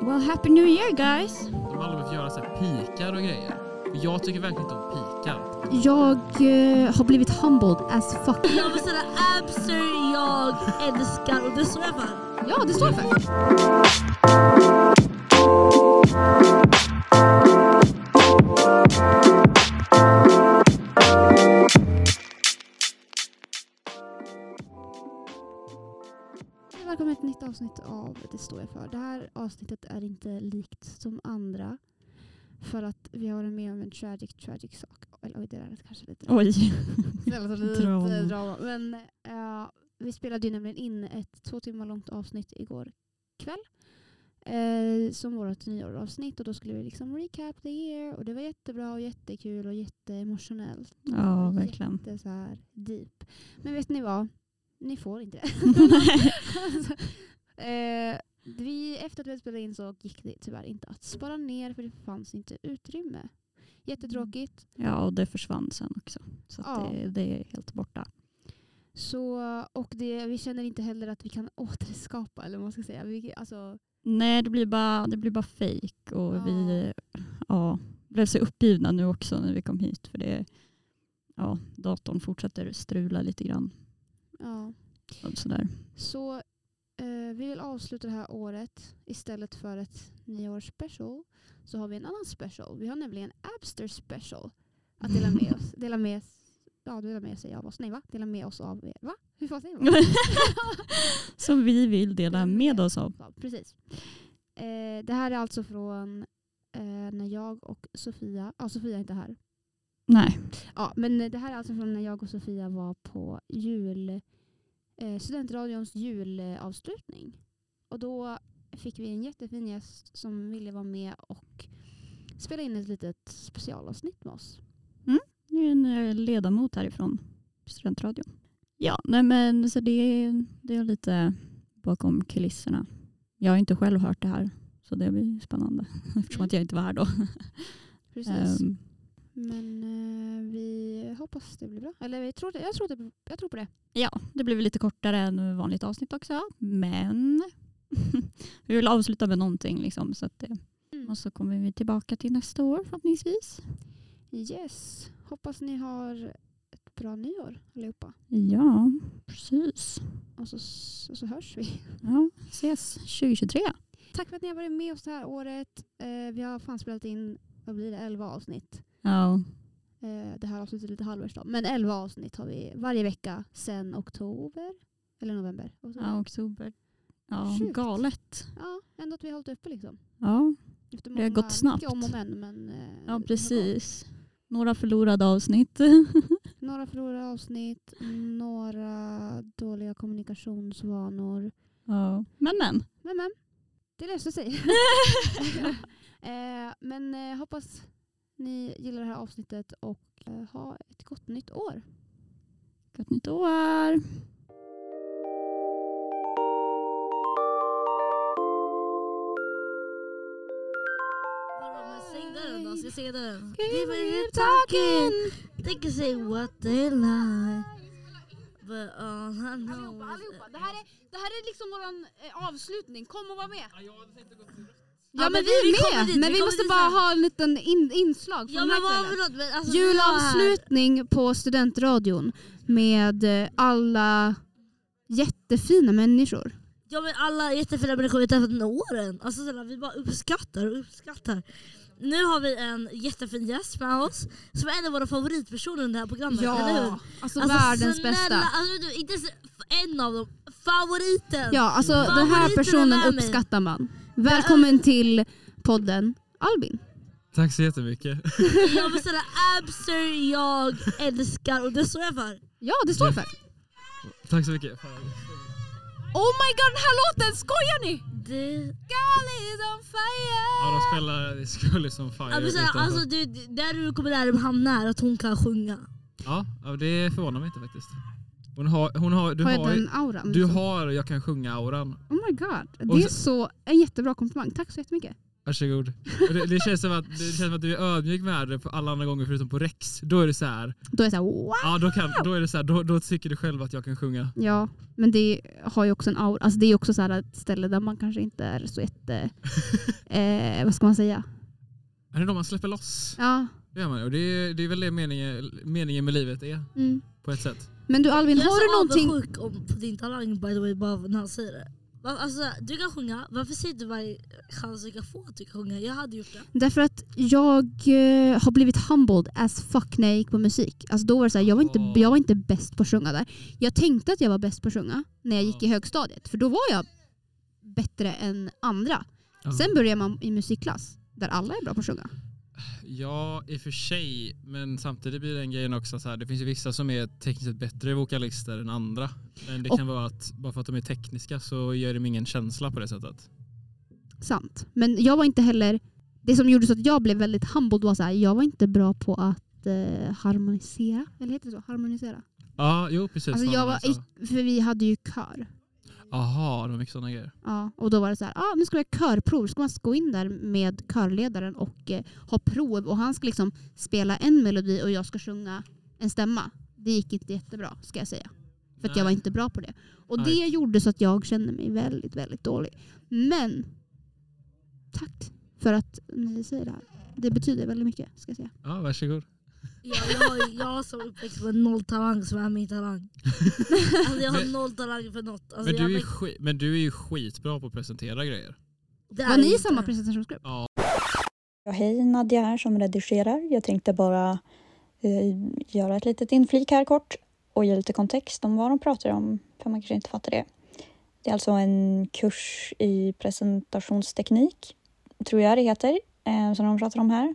Well, happy new year guys! De har aldrig behövt göra så här pikar och grejer. Jag tycker verkligen inte om pikar. Jag eh, har blivit humbled as fuck. Jag vill säga absur jag älskar och det står jag för. Ja, det står jag för. Avsnitt av Det står jag för. Det här avsnittet är inte likt som andra. För att vi har med om en tragic, tragic sak. Eller oj, det där är kanske lite... Oj. Låter lite Drama. drama. Men eh, vi spelade ju nämligen in ett två timmar långt avsnitt igår kväll. Eh, som vårt nyårsavsnitt och då skulle vi liksom recap the year och det var jättebra och jättekul och jätteemotionellt. Ja, verkligen. Jätte så här deep. Men vet ni vad? Ni får inte det. Eh, vi, efter att vi hade spelat in så gick det tyvärr inte att spara ner för det fanns inte utrymme. Jättetråkigt. Ja, och det försvann sen också. Så Ja. det, det är helt borta. Så, och det, vi känner inte heller att vi kan återskapa, eller vad man ska säga. Vi, alltså, Nej, det blir bara, det blir bara fake och Ja. vi ja, blev så uppgivna nu också när vi kom hit. För det, ja, datorn fortsätter strula lite grann. ja. Sådär. Så vi vill avsluta det här året istället för ett nyårsspecial så har vi en annan special. Vi har nämligen Abster special att dela med oss. Dela med, ja, dela med sig av oss. Nej va? Dela med oss av er. Va? Hur fan säger man? Som vi vill dela med oss av. Ja, precis. Eh, det här är alltså från eh, när jag och Sofia, ja Sofia är inte här. Nej. Ja, men det här är alltså från när jag och Sofia var på jul, eh, studentradions julavslutning. Och då fick vi en jättefin gäst som ville vara med och spela in ett litet specialavsnitt med oss. Det är en eh, ledamot härifrån studentradion. Ja, nej men så det, det är lite bakom kulisserna. Jag har inte själv hört det här så det blir spännande eftersom att jag inte var här då. Precis. Ehm, men eh, vi hoppas det blir bra. Eller vi tror det, jag, tror det, jag tror på det. ja, det väl lite kortare än vanligt avsnitt också. Men vi vill avsluta med någonting liksom. Så att Mm. och så kommer vi tillbaka till nästa år förhoppningsvis. Yes. Hoppas ni har ett bra nyår allihopa. Ja, precis. Och så, och så hörs vi. Ja, ses 2023. Tack för att ni har varit med oss det här året. Eh, vi har fan spelat in, vad blir det, 11 avsnitt. Ja, Eh, det här avsnittet är lite halvårs då. Men 11 avsnitt har vi varje vecka sedan oktober. Eller november. Oktober. ja oktober. Ja, Sjukt. galet. Ja, ändå att vi har hållit uppe liksom. Ja, Efter Det har gått snabbt. Om och men. men eh, ja precis. Några förlorade avsnitt. Några förlorade avsnitt, några dåliga kommunikationsvanor. ja. Men men. Men men, det löser sig. eh, men hoppas ni gillar det här avsnittet och eh, ha ett gott nytt år. Gott nytt år. Ska jag säga den? It it talking, they can say what they like. But all I know is Det här är, det här är liksom vår eh, avslutning. Kom och var med. Ja, Ja, Ja, men men vi är med. dit, men vi vi måste dit bara ha en liten in, inslag Ja från men den här vad kvällen. alltså var här. Julavslutning på studentradion med alla jättefina människor. Ja men alla jättefina människor vi träffat under åren. Alltså sådär, vi bara uppskattar och uppskattar. Nu har vi en jättefin gäst med oss som är en av våra favoritpersoner under det här programmet, eller hur? alltså, Alltså, världens snälla, bästa. Alltså, du, inte ens en av dem, favoriten! Ja, alltså den här Favoriten personen uppskattar man. Välkommen till podden Albin. Tack så jättemycket. Jag vill säga absur jag älskar och det står jag för. Ja, det står jag för. Tack så mycket. Oh my god, den här låten! Skojar ni? Det, Girl is on fire! Ja, de spelar Skull som Fire jag vill säga, utanför. alltså, du, där du kommer lära dig hamna är att hon kan sjunga. ja, ja, det förvånar mig inte faktiskt. Hon har, hon har, du har jag har, den auran? du liksom? har Jag kan sjunga-auran. Oh my god, det är så- så en jättebra komplimang. Tack så jättemycket. Varsågod. Det, det, känns som att, det känns som att du är ödmjuk med det på alla andra gånger förutom på Rex. Då är det så här. Då är jag såhär wow! Ja, då, kan, då är det så här, då, då tycker du själv att jag kan sjunga. Ja, men det har ju också en aura. Alltså det är också så här ett ställe där man kanske inte är så jätte... eh, vad ska man säga? Är det då man släpper loss? Ja. Det gör man. Och det är, det är väl det meningen, meningen med livet är Mm. på ett sätt. Men du Alvin, Jag är har du så någonting... avundsjuk om, på din talang by the way, bara när han säger det. Alltså, du kan sjunga, varför säger du varje chans du kan få att du kan sjunga? Jag hade gjort det. Därför att jag eh, har blivit humbled as fuck när jag gick på musik. Alltså då var det så här, jag, var inte, jag var inte bäst på att sjunga där. Jag tänkte att jag var bäst på att sjunga när jag gick i högstadiet. För då var jag bättre än andra. Sen börjar man i musikklass där alla är bra på att sjunga. Ja, i och för sig. Men samtidigt blir den grejen också så här. Det finns ju vissa som är tekniskt sett bättre vokalister än andra. Men det Och- kan vara att bara för att de är tekniska så ger de ingen känsla på det sättet. Sant. Men jag var inte heller... Det som gjorde så att jag blev väldigt humbled var så här, jag var inte bra på att eh, harmonisera. Eller heter det så? Harmonisera. Ja, jo precis. Alltså jag var, för vi hade ju kör. Aha, var mycket sådana grejer. Ja, och då var det så här, ah, nu ska vi ha körprov. Ska man gå in där med körledaren och eh, ha prov och han ska liksom spela en melodi och jag ska sjunga en stämma. Det gick inte jättebra ska jag säga. För att jag var inte bra på det. Och Nej. det gjorde så att jag kände mig väldigt, väldigt dålig. Men tack för att ni säger det här. Det betyder väldigt mycket ska jag säga. Ja, varsågod. Jag, jag, jag som uppväxt med noll talang som är min talang. Alltså jag har Men- noll talang för något. Alltså Men jag du, är skit, men du är ju skitbra på att presentera grejer. det är Var ni i inte- samma presentationsgrupp? Ja. Ja, hej, Nadja här som redigerar. Jag tänkte bara eh, göra ett litet inflik här kort och ge lite kontext om vad de pratar om, för man kanske inte fattar det. Det är alltså en kurs i presentationsteknik, tror jag det heter, eh, som de pratar om här.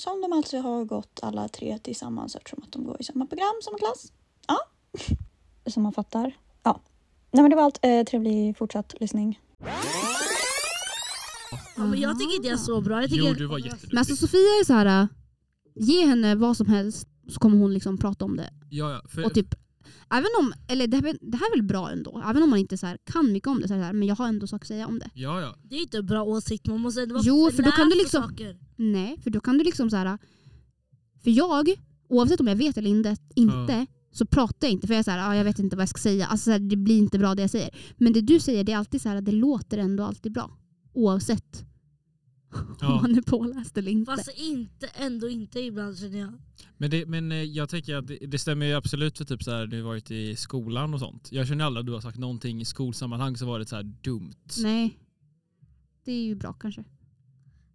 Som de alltså har gått alla tre tillsammans eftersom att de går i samma program, samma klass. Ja, som man fattar. Ja, Nej, men det var allt. Eh, trevlig fortsatt lyssning. Ja, men jag tycker inte jag är så bra. Jag tycker Jo, du var jätteduktig. Men alltså Sofia är så här, äh, ge henne vad som helst så kommer hon liksom prata om det. Ja, ja. För, Och typ, även om, eller det, här- det här är väl bra ändå, även om man inte så här kan mycket om det, så här, men jag har ändå saker att säga om det. ja, ja. Det är inte en bra åsikt, man måste ändå vara Jo, för då kan du liksom- saker. Nej, för då kan du liksom så här. För jag, oavsett om jag vet eller inte, inte så pratar jag inte. För jag är så här, ah, jag vet inte vad jag ska säga. Alltså, så här, det blir inte bra det jag säger. Men det du säger, det är alltid så här, det låter ändå alltid bra. Oavsett om ja. man är påläst eller inte. Fast inte, ändå inte ibland känner jag. Men, det, men eh, jag tänker att det, det stämmer ju absolut för typ så här, du har varit i skolan och sånt. Jag känner aldrig att du har sagt någonting i skolsammanhang som varit så här dumt. Nej. Det är ju bra kanske.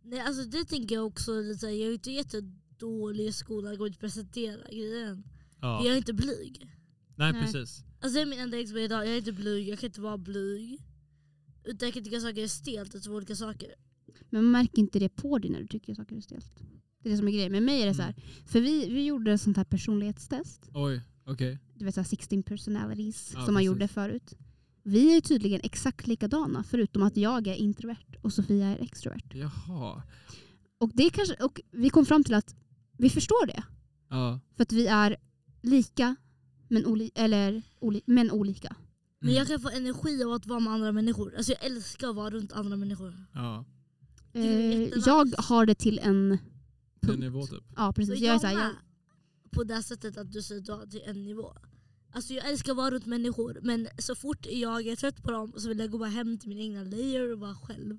Nej, alltså det tänker jag också, lite jag är inte jättedålig i skolan, jag går inte att presentera grejen. Ja. Jag är inte blyg. Nej, Nej. precis. Alltså det är min enda exempel idag, jag är inte blyg, jag kan inte vara blyg. Utan jag kan tycka saker är stelt, det är två olika saker. Men man märker inte det på dig när du tycker saker är stelt. Det är det som är grejen. Med mig är det så här, Mm. för vi, vi gjorde ett sånt här personlighetstest. Oj, okej. Du vet så här 16 personalities Ja, som man precis. gjorde förut. Vi är tydligen exakt likadana förutom att jag är introvert och Sofia är extrovert. Jaha. Och, det kanske, och vi kom fram till att vi förstår det. Ja. För att vi är lika men, oli, eller, oli, men olika. Men Mm. jag kan få energi av att vara med andra människor. Alltså jag älskar att vara runt andra människor. Ja. Eh, jag har det till en En punkt. nivå typ. Ja precis. Jag jag är så här, jag, på det sättet att du säger att du har till en nivå. Alltså jag älskar att vara runt människor men så fort jag är trött på dem så vill jag gå bara hem till min egna layer och vara själv.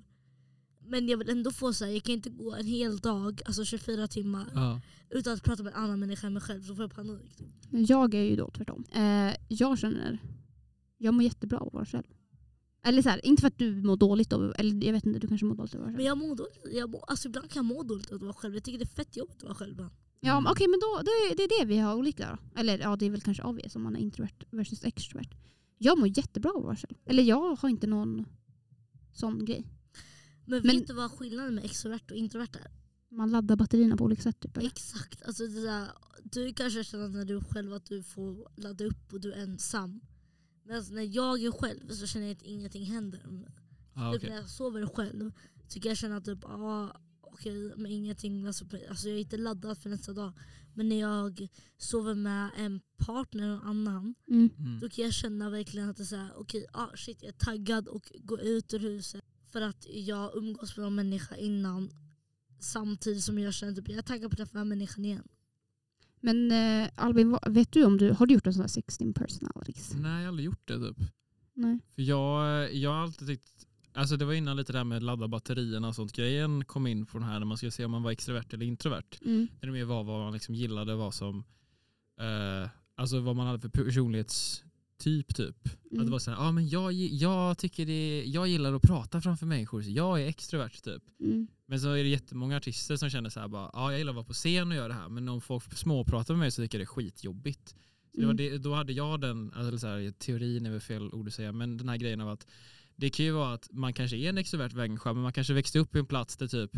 Men jag vill ändå få så här, jag kan inte gå en hel dag, alltså 24 timmar, Ja. utan att prata med en annan människa än mig själv så får jag panik. jag är ju då tvärtom. Eh, jag känner, jag mår jättebra av att vara själv. Eller så här, inte för att du mår dåligt av, eller jag vet inte, du kanske mår dåligt av att vara själv. Men jag mår dåligt, jag mår, alltså ibland kan jag må dåligt av att vara själv. Jag tycker det är fett jobbigt att vara själv. Ja, Mm. men okej men då, det, det är det vi har olika då. Eller ja, det är väl kanske obvious om man är introvert versus extrovert. Jag mår jättebra av att vara själv. Eller jag har inte någon sån grej. Men, Men- vet du vad skillnaden med extrovert och introvert är? Man laddar batterierna på olika sätt typ. Eller? Exakt. Alltså det där, du kanske känner när du är själv att du får ladda upp och du är ensam. Men när jag är själv så känner jag att ingenting händer. Ja, Typ okej. när jag sover själv så kan jag känna att typ, ah, okej, men ingenting, alltså, alltså jag är inte laddad för nästa dag. Men när jag sover med en partner och annan, Mm. Mm. då kan jag känna verkligen att det är såhär, okej, ah, shit jag är taggad och gå ut ur huset. för att jag umgås med någon människa innan samtidigt som jag känner typ jag är taggad på att träffa den här människan igen. Men eh, Albin, vet du om du har du gjort en sån här 16 personalities? Nej, jag har aldrig gjort det typ. Nej. För jag, jag har alltid tyckt, alltså det var innan lite det här med ladda batterierna och sånt grejen kom in på den här när man skulle se om man var extrovert eller introvert. Mm. Det mer var vad man liksom gillade, vad som, eh, alltså vad man hade för personlighetstyp typ. Att Mm. det var så här, ja men jag, jag tycker det, jag gillar att prata framför människor, så jag är extrovert typ. Mm. Men så är det jättemånga artister som känner så här bara, ja jag gillar att vara på scen och göra det här, men om folk småpratar med mig så tycker jag det är skitjobbigt. Så det var Mm. det, då hade jag den, alltså så här, teorin är väl fel ord att säga, men den här grejen av att det kan ju vara att man kanske är en extrovert människa, men man kanske växte upp i en plats där typ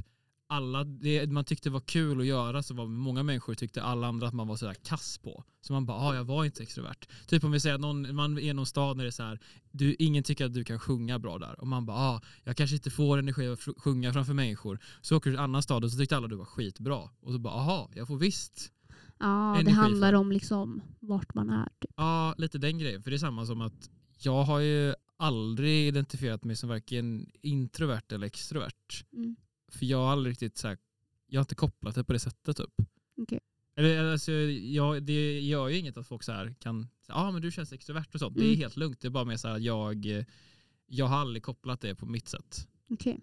alla, det man tyckte var kul att göra så var många människor tyckte alla andra att man var sådär kass på. Så man bara, ah, jag var inte extrovert. Typ om vi säger att någon, man är i någon stad där det är så här, du, ingen tycker att du kan sjunga bra där. Och man bara, ah, jag kanske inte får energi att sjunga framför människor. Så åker du till en annan stad och så tyckte alla du var skitbra. Och så bara, aha, jag får visst. Ja, det Energi handlar för- om liksom vart man är. Typ. Ja, lite den grejen. För det är samma som att jag har ju aldrig identifierat mig som varken introvert eller extrovert. Mm. För jag har aldrig riktigt så här, jag har inte kopplat det på det sättet typ. Okej. Eller alltså, jag, det gör ju inget att folk så här kan, ja ah, men du känns extrovert och sånt. Det är Mm. helt lugnt. Det är bara mer så här att jag, jag har aldrig kopplat det på mitt sätt. Okej.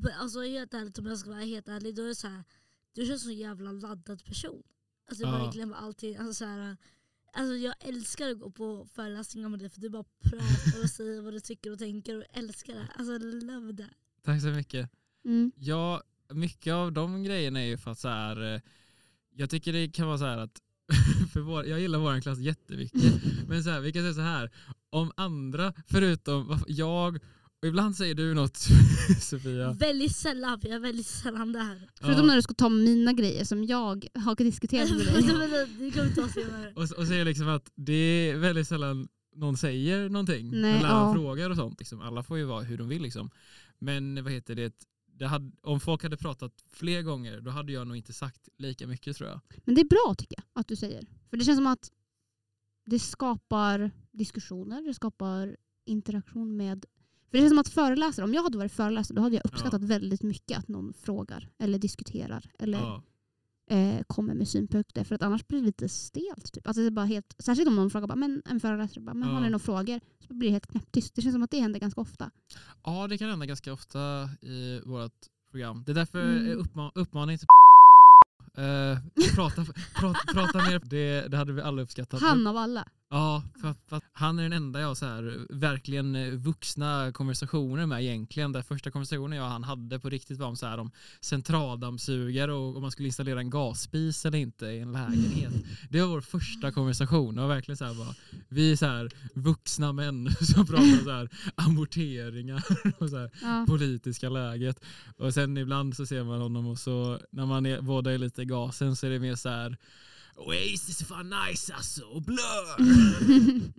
Men Alltså helt ärligt, om jag ska vara helt ärlig, då är det så här, du känns som en jävla laddad person. Alltså Ja. verkligen bara alltid, alltså så här, alltså jag älskar att gå på föreläsningar med dig för du bara pratar och säger vad du tycker och tänker och älskar det. Alltså love that. Tack så mycket. Mm. Ja, mycket av de grejerna är ju för att så här, eh, jag tycker det kan vara så här att, för vår, jag gillar vår klass jättemycket, men så här, vi kan säga så här, om andra förutom jag, och ibland säger du något Sofia. Väldigt sällan, jag är väldigt sällan där. Förutom Ja. när du ska ta mina grejer som jag har diskuterat med dig. Och, och säger liksom att det är väldigt sällan någon säger någonting. Nej, eller ja. frågar och sånt. Liksom. Alla får ju vara hur de vill. Liksom. Men vad heter det hade, om folk hade pratat fler gånger då hade jag nog inte sagt lika mycket tror jag. Men det är bra tycker jag att du säger. För det känns som att det skapar diskussioner, det skapar interaktion med... För det känns som att föreläsare, om jag hade varit föreläsare då hade jag uppskattat väldigt mycket att någon frågar eller diskuterar eller Ja. Eh, kommer med synpunkter. För att annars blir det lite stelt. Typ. Alltså det är bara helt, särskilt om någon frågar, bara, men en föreläsare bara, men har Ja. ni några frågor? Så blir det helt knäpptyst. Det känns som att det händer ganska ofta. ja, det kan hända ganska ofta i vårt program. Det är därför Mm. mm. uppma uppmaning till Eh, prata, prata, prata mer. Det, det hade vi alla uppskattat. Han av alla. Ja, för, för han är den enda jag så här, verkligen eh, vuxna konversationer med egentligen. Den första konversationen jag och han hade på riktigt var om, så här, om centraldammsugare och om man skulle installera en gasspis eller inte i en lägenhet. Det var vår första konversation. Var verkligen så här, bara, vi är så här, vuxna män som pratar om så här, amorteringar och så här, Ja. politiska läget. Och sen ibland så ser man honom och så när man är, båda är lite i gasen så är det mer så här Oasis är fan nice alltså, och Blur!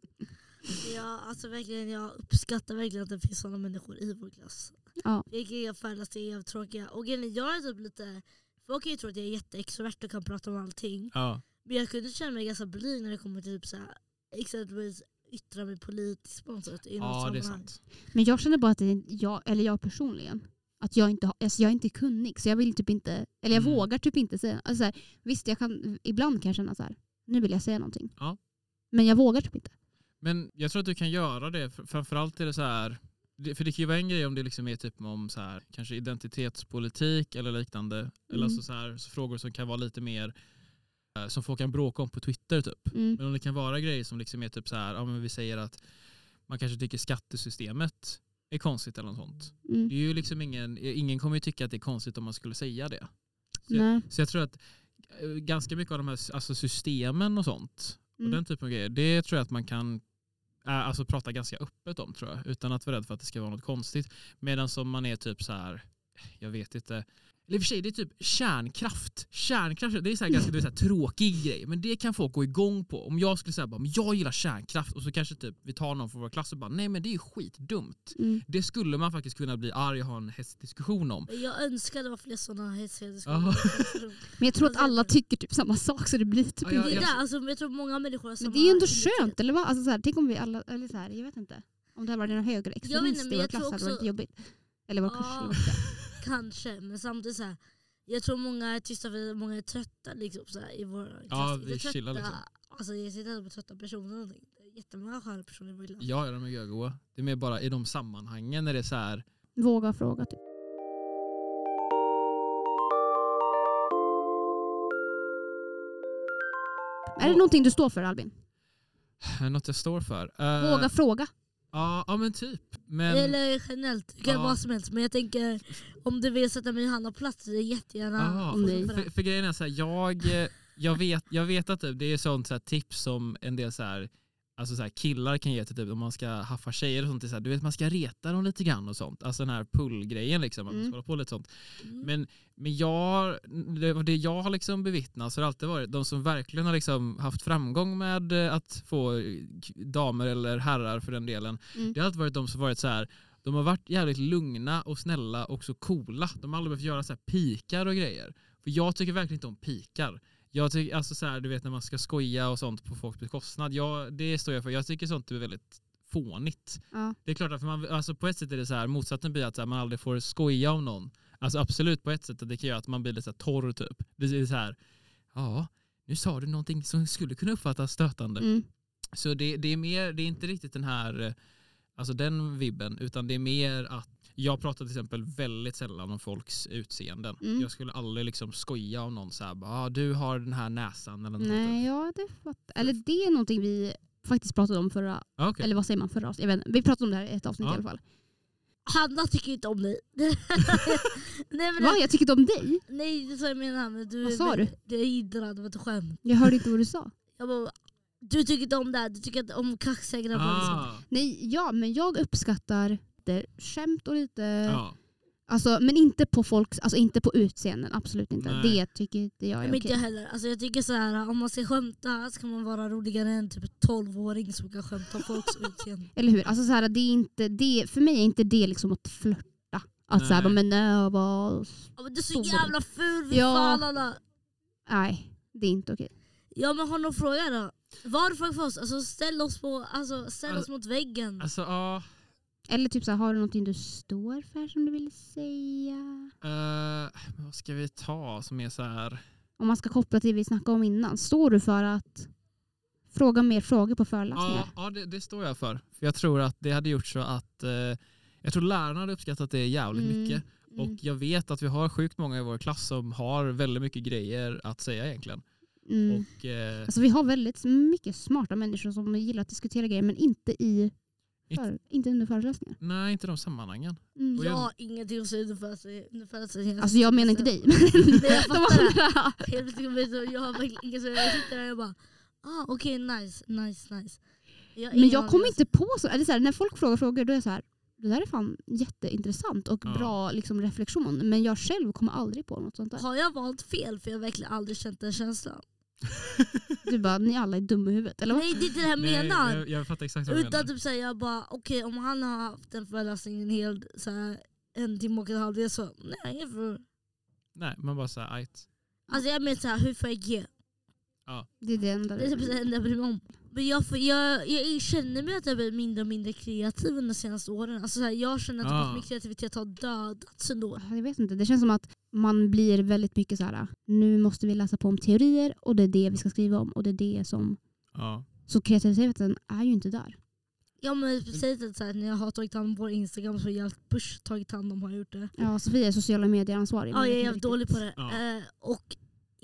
Ja, alltså verkligen, jag uppskattar verkligen att det finns sådana människor i vår klass. Ja. Vilka föreläsare är jävligt tråkiga. Och grejen är, jag är typ lite, folk kan ju tro att jag är jätteextrovert och kan prata om allting. Ja. Men jag kunde känna mig ganska blyg när det kommer till typ så här, exempelvis yttra mig politiskt på något sätt. I något Ja, det är sant. Men jag känner bara att det är jag, eller jag personligen, att jag inte, alltså jag är inte kunnig. Så jag vill typ inte, eller jag Mm. vågar typ inte säga. Alltså så här, visst, jag kan, ibland kan jag känna så här, nu vill jag säga någonting. Ja. Men jag vågar typ inte. Men jag tror att du kan göra det, för- framförallt är det så här för det kan ju vara en grej om det liksom är typ om så här, kanske identitetspolitik eller liknande. Eller Mm. alltså så här, så frågor som kan vara lite mer eh, som folk kan bråka om på Twitter typ. Mm. Men om det kan vara grejer som liksom är typ så här, ja men vi säger att man kanske tycker skattesystemet är konstigt eller något sånt. Mm. Det är ju liksom ingen, ingen kommer ju tycka att det är konstigt om man skulle säga det. Så, Nej. så jag tror att eh, ganska mycket av de här alltså systemen och sånt och Mm. den typen av grejer, det tror jag att man kan äh, alltså prata ganska öppet om tror jag. Utan att vara rädd för att det ska vara något konstigt. Medan som man är typ så här, jag vet inte. Eller i och för sig, det är typ kärnkraft. Kärnkraft, det är så här ganska så här tråkig grej. Men det kan folk gå igång på. Om jag skulle säga bara, men jag gillar kärnkraft och så kanske typ vi tar någon från vår klass och bara, nej men det är skitdumt. Mm. Det skulle man faktiskt kunna bli arg och ha en hästdiskussion om. Jag önskar det var fler sådana diskussioner. Men jag tror att alla tycker typ samma sak så det blir typ Ja, ja, Det är inte... det, alltså, jag tror många människor har samma Men det är ju ändå skönt, eller vad? Alltså så här, tänk om vi alla, eller så här, jag vet inte. Om det hade Jag vet inte, högerextremist i vår jag klass hade det varit också- jobbigt. Eller var Ja. kurslocka? Kanske, men samtidigt så här, jag tror många är tysta för många är trötta liksom, så här, i vår klass. Ja, vi chillar, trötta, liksom. Alltså, jag sitter inte på trötta personer. eller någonting. Det är jättemånga sköna personer i vår klass. Ja, de är görgoa. Det är mer bara i de sammanhangen när det är så här. Våga fråga typ. Är det någonting du står för Albin? något jag står för. Eh, Våga fråga. Ja, ja men typ. Men, Eller generellt, det kan Ja. vara vad som helst. Men jag tänker, om du vill sätta mig i Hanna plats, jättegärna Ja, för för, för grejen är så här, jag, eh, jag, vet, jag vet att typ, det är sånt så här, tips som en del så här, alltså så här, killar kan ge till typ, om man ska haffa tjejer och sånt. Så här, du vet man ska reta dem lite grann och sånt. Alltså den här pullgrejen liksom. Att man Mm. ska hålla på lite sånt. Mm. Men, men jag, det, det jag har liksom bevittnat så har det alltid varit de som verkligen har liksom haft framgång med eh, att få eh, damer eller herrar för den delen. Mm. Det har alltid varit de som varit så här. De har varit jävligt lugna och snälla och så coola. De har aldrig behövt göra så här pikar och grejer. För jag tycker verkligen inte om pikar. Jag tycker, alltså så här, du vet när man ska skoja och sånt på folks bekostnad. Jag, det står jag för. Jag tycker sånt är väldigt fånigt. Ja. Det är klart att man, alltså på ett sätt är det så här, motsatsen blir att här, man aldrig får skoja om någon. Alltså absolut på ett sätt att det kan göra att man blir lite så torr typ. Det är så här, ja, nu sa du någonting som skulle kunna uppfattas stötande. Mm. Så det, det är mer, det är inte riktigt den här, alltså den vibben, utan det är mer att jag pratar till exempel väldigt sällan om folks utseenden. Mm. Jag skulle aldrig liksom skoja om någon så här, bara, ah, du har den här näsan eller något Nej, ja, det fattar. Eller det är någonting vi faktiskt pratade om förra, Ah, okej. eller vad säger man förra avsnittet? Vi pratade om det här i ett avsnitt Ja. i alla fall. Hanna tycker inte om dig. nej, men, Va? Jag tycker inte om dig? nej, det så jag menar. Men du, Vad sa du? Det är det var ett skämt. Jag hörde inte vad du sa. Jag bara, du tycker inte om det här, du tycker inte om kaxiga grabbar. liksom. Ah, Nej, ja, men jag uppskattar lite skämt och lite... ja. Alltså, men inte på folks, alltså inte på utseenden, absolut inte. Nej. Det tycker inte jag är okej. inte jag heller. Alltså jag tycker så här, om man ska skämta ska man vara roligare än typ 12-åring som kan skämta om folks utseende. Eller hur? Alltså, så här, det är inte, det, för mig är inte det liksom att flörta. Att såhär, Nej. men nej. Ja, men du är så jävla ful, fy Ja. fan alla. Nej, det är inte okej. Ja men har någon fråga då? Varför för oss? Alltså ställ oss, på, alltså, ställ oss Alltså- mot väggen. Alltså ja, Eller typ så här, har du någonting du står för som du vill säga? eh, vad ska vi ta som är så här, Om man ska koppla till det vi snackade om innan. Står du för att fråga mer frågor på föreläsningar? Ja, ja det, det står jag för. för. Jag tror att det hade gjort så att eh, jag tror lärarna hade uppskattat det jävligt Mm, mycket. mm. Och jag vet att vi har sjukt många i vår klass som har väldigt mycket grejer att säga egentligen. Mm. Och, eh, Alltså, vi har väldigt mycket smarta människor som gillar att diskutera grejer men inte, i för, inte under föreläsningar. nej, inte de sammanhangen. Mm. Jag har ingenting att säga under födelsedagen. Alltså jag menar inte dig. Nej, jag fattar det. Jag har verkligen inget så jag sitter där och bara ah, okej nice, nice, nice. Jag Men jag kommer inte på så, eller så här, när folk frågar frågor då är jag så här, det där är fan jätteintressant och Ja. bra liksom, reflektion. Men jag själv kommer aldrig på något sånt där. Har jag valt fel för jag har verkligen aldrig känt den känslan? Du bara, ni alla är dumma i huvudet. Eller vad? Nej det är inte det jag Nej, menar. jag, jag fattar exakt vad du Utan menar. typ såhär, jag bara okej om han har haft en föreläsning en hel såhär, en timme och en halv, det är så nej jag får... Nej, man bara såhär, ajt. Alltså jag menar såhär, hur får jag ge? Det är det enda. Det är typ det enda jag bryr mig om. Men jag, jag, jag känner mig att jag blir mindre och mindre kreativ under de senaste åren. Alltså såhär, jag känner att Ah. min kreativitet har dödats ändå. Jag vet inte, det känns som att man blir väldigt mycket så här. nu måste vi läsa på om teorier och det är det vi ska skriva om och det är det som... Ja. Så kreativiteten är ju inte där. Ja men speciellt att såhär, när jag har tagit hand om vår Instagram så har jag Bush tagit hand om har gjort det. Ja, Sofia är sociala medier-ansvarig. Ja, jag är jävligt dålig på det. Ja. Eh, och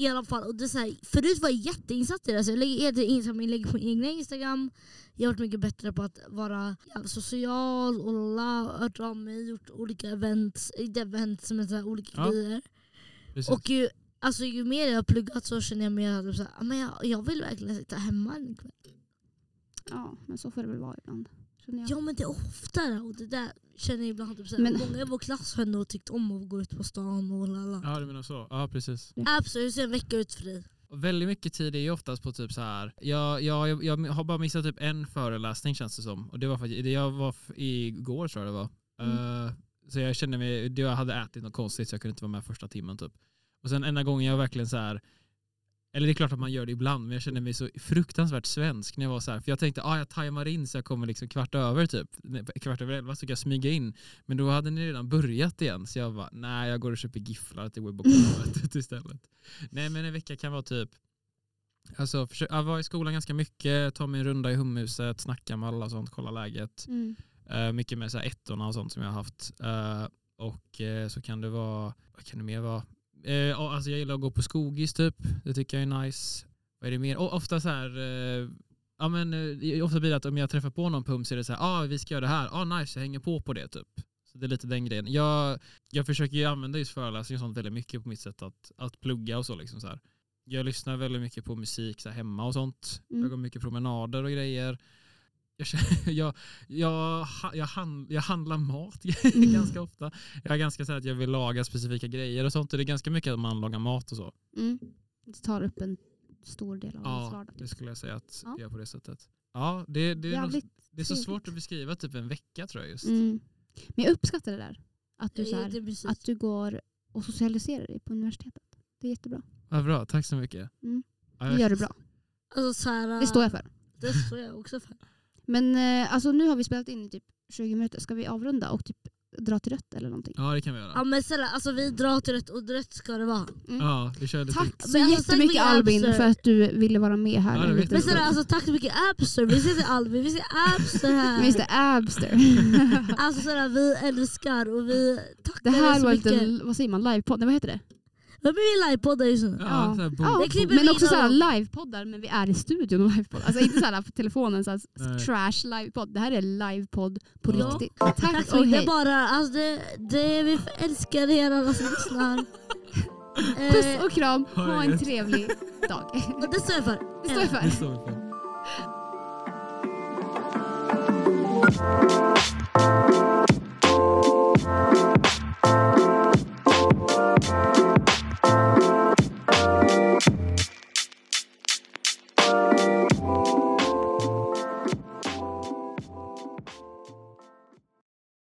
i alla fall, och det är så här, förut var jag jätteinsatt i det. Så jag lägger jag lägger på min egna Instagram. Jag har varit mycket bättre på att vara social och la, hört av mig, gjort olika events, events men så här, olika Ja. grejer. Precis. Och ju, alltså, ju mer jag har pluggat så känner jag mer att så här, "Ah, men jag, jag vill verkligen sitta hemma en kväll. Ja, men så får det väl vara ibland. Ja men det är oftare och det där känner jag ibland. Typ, så här, Men- Många i vår klass har ändå tyckt om att gå ut på stan och lala. Ja, du menar så. Ja, precis. Absolut, hur ser en vecka ut för dig? Väldigt mycket tid är ju oftast på typ så här. Jag, jag, jag, jag har bara missat typ en föreläsning känns det som. Och det var faktiskt, det jag var igår tror jag det var. Mm. Eh, så jag kände mig, jag hade ätit något konstigt så jag kunde inte vara med första timmen typ. Och sen enda gången jag verkligen så här eller det är klart att man gör det ibland, men jag kände mig så fruktansvärt svensk när jag var så här. För jag tänkte, ah, jag tajmar in så jag kommer liksom kvart över typ. Kvart över elva så kan jag smyga in. Men då hade ni redan börjat igen, så jag bara, nej jag går och köper gifflar till webbokalavet istället. Nej men en vecka kan vara typ, alltså försök, jag var i skolan ganska mycket, ta mig en runda i humhuset, snacka med alla och sånt, kolla läget. Mm. Eh, mycket med så här ettorna och sånt som jag har haft. Eh, och eh, så kan det vara, vad kan det mer vara? Eh, ja, alltså jag gillar att gå på skogis typ, det tycker jag är nice. Vad är det mer? Och ofta så här, eh, ja men eh, ofta blir det att om jag träffar på någon pump så är det så här, ah vi ska göra det här, ah nice jag hänger på på det typ. Så det är lite den grejen. Jag, jag försöker ju använda just föreläsningar och sånt väldigt mycket på mitt sätt att, att plugga och så liksom så här. Jag lyssnar väldigt mycket på musik så här, hemma och sånt. Mm. Jag går mycket promenader och grejer. Jag, jag, jag, jag, hand, jag handlar mat Mm. ganska ofta. Jag är ganska så att jag vill laga specifika grejer och sånt. Och det är ganska mycket att man lagar mat och så. Mm. Det tar upp en stor del av ens Ja, vardag. det skulle jag säga att Ja. det är på det sättet. Ja, det, det, är, nog, Jävligt det är så svårt att beskriva typ en vecka tror jag just. Mm. Men jag uppskattar det där. Att du, så är här, att du går och socialiserar dig på universitetet. Det är jättebra. Vad bra, tack så mycket. Mm. Ja, Det gör du bra. Alltså, så här, Det står jag för. Det står jag också för. Men eh, alltså, nu har vi spelat in i typ 20 minuter. Ska vi avrunda och typ dra till rött eller någonting? Ja det kan vi göra. Ja, men snälla, alltså, vi drar till rätt och rätt ska det vara. Ja, vi kör lite. Tack så Men alltså, jättemycket mycket, Albin för att du ville vara med här. Ja, det vet Men snälla, alltså, tack så mycket Abster. Vi ser Albin, vi ser Abster här. Mr Abster. Alltså sådär, vi älskar och vi tackar Det dig här så var mycket. lite, vad säger man, livepodd? Nej, vad heter det? Är vi livepoddar just nu? Ja, Ja. så här, Ja, men också in såhär dem. livepoddar men vi är i studion och livepodd. Alltså inte såhär på telefonen, Nej. trash livepodd. Det här är livepodd på Ja. riktigt. Tack, Tack så och hej. är bara, alltså det, det, vi älskar er alla som lyssnar. Eh, Puss och kram, Ha en trevlig dag. och det står jag för. Det står jag för. Det står vi för.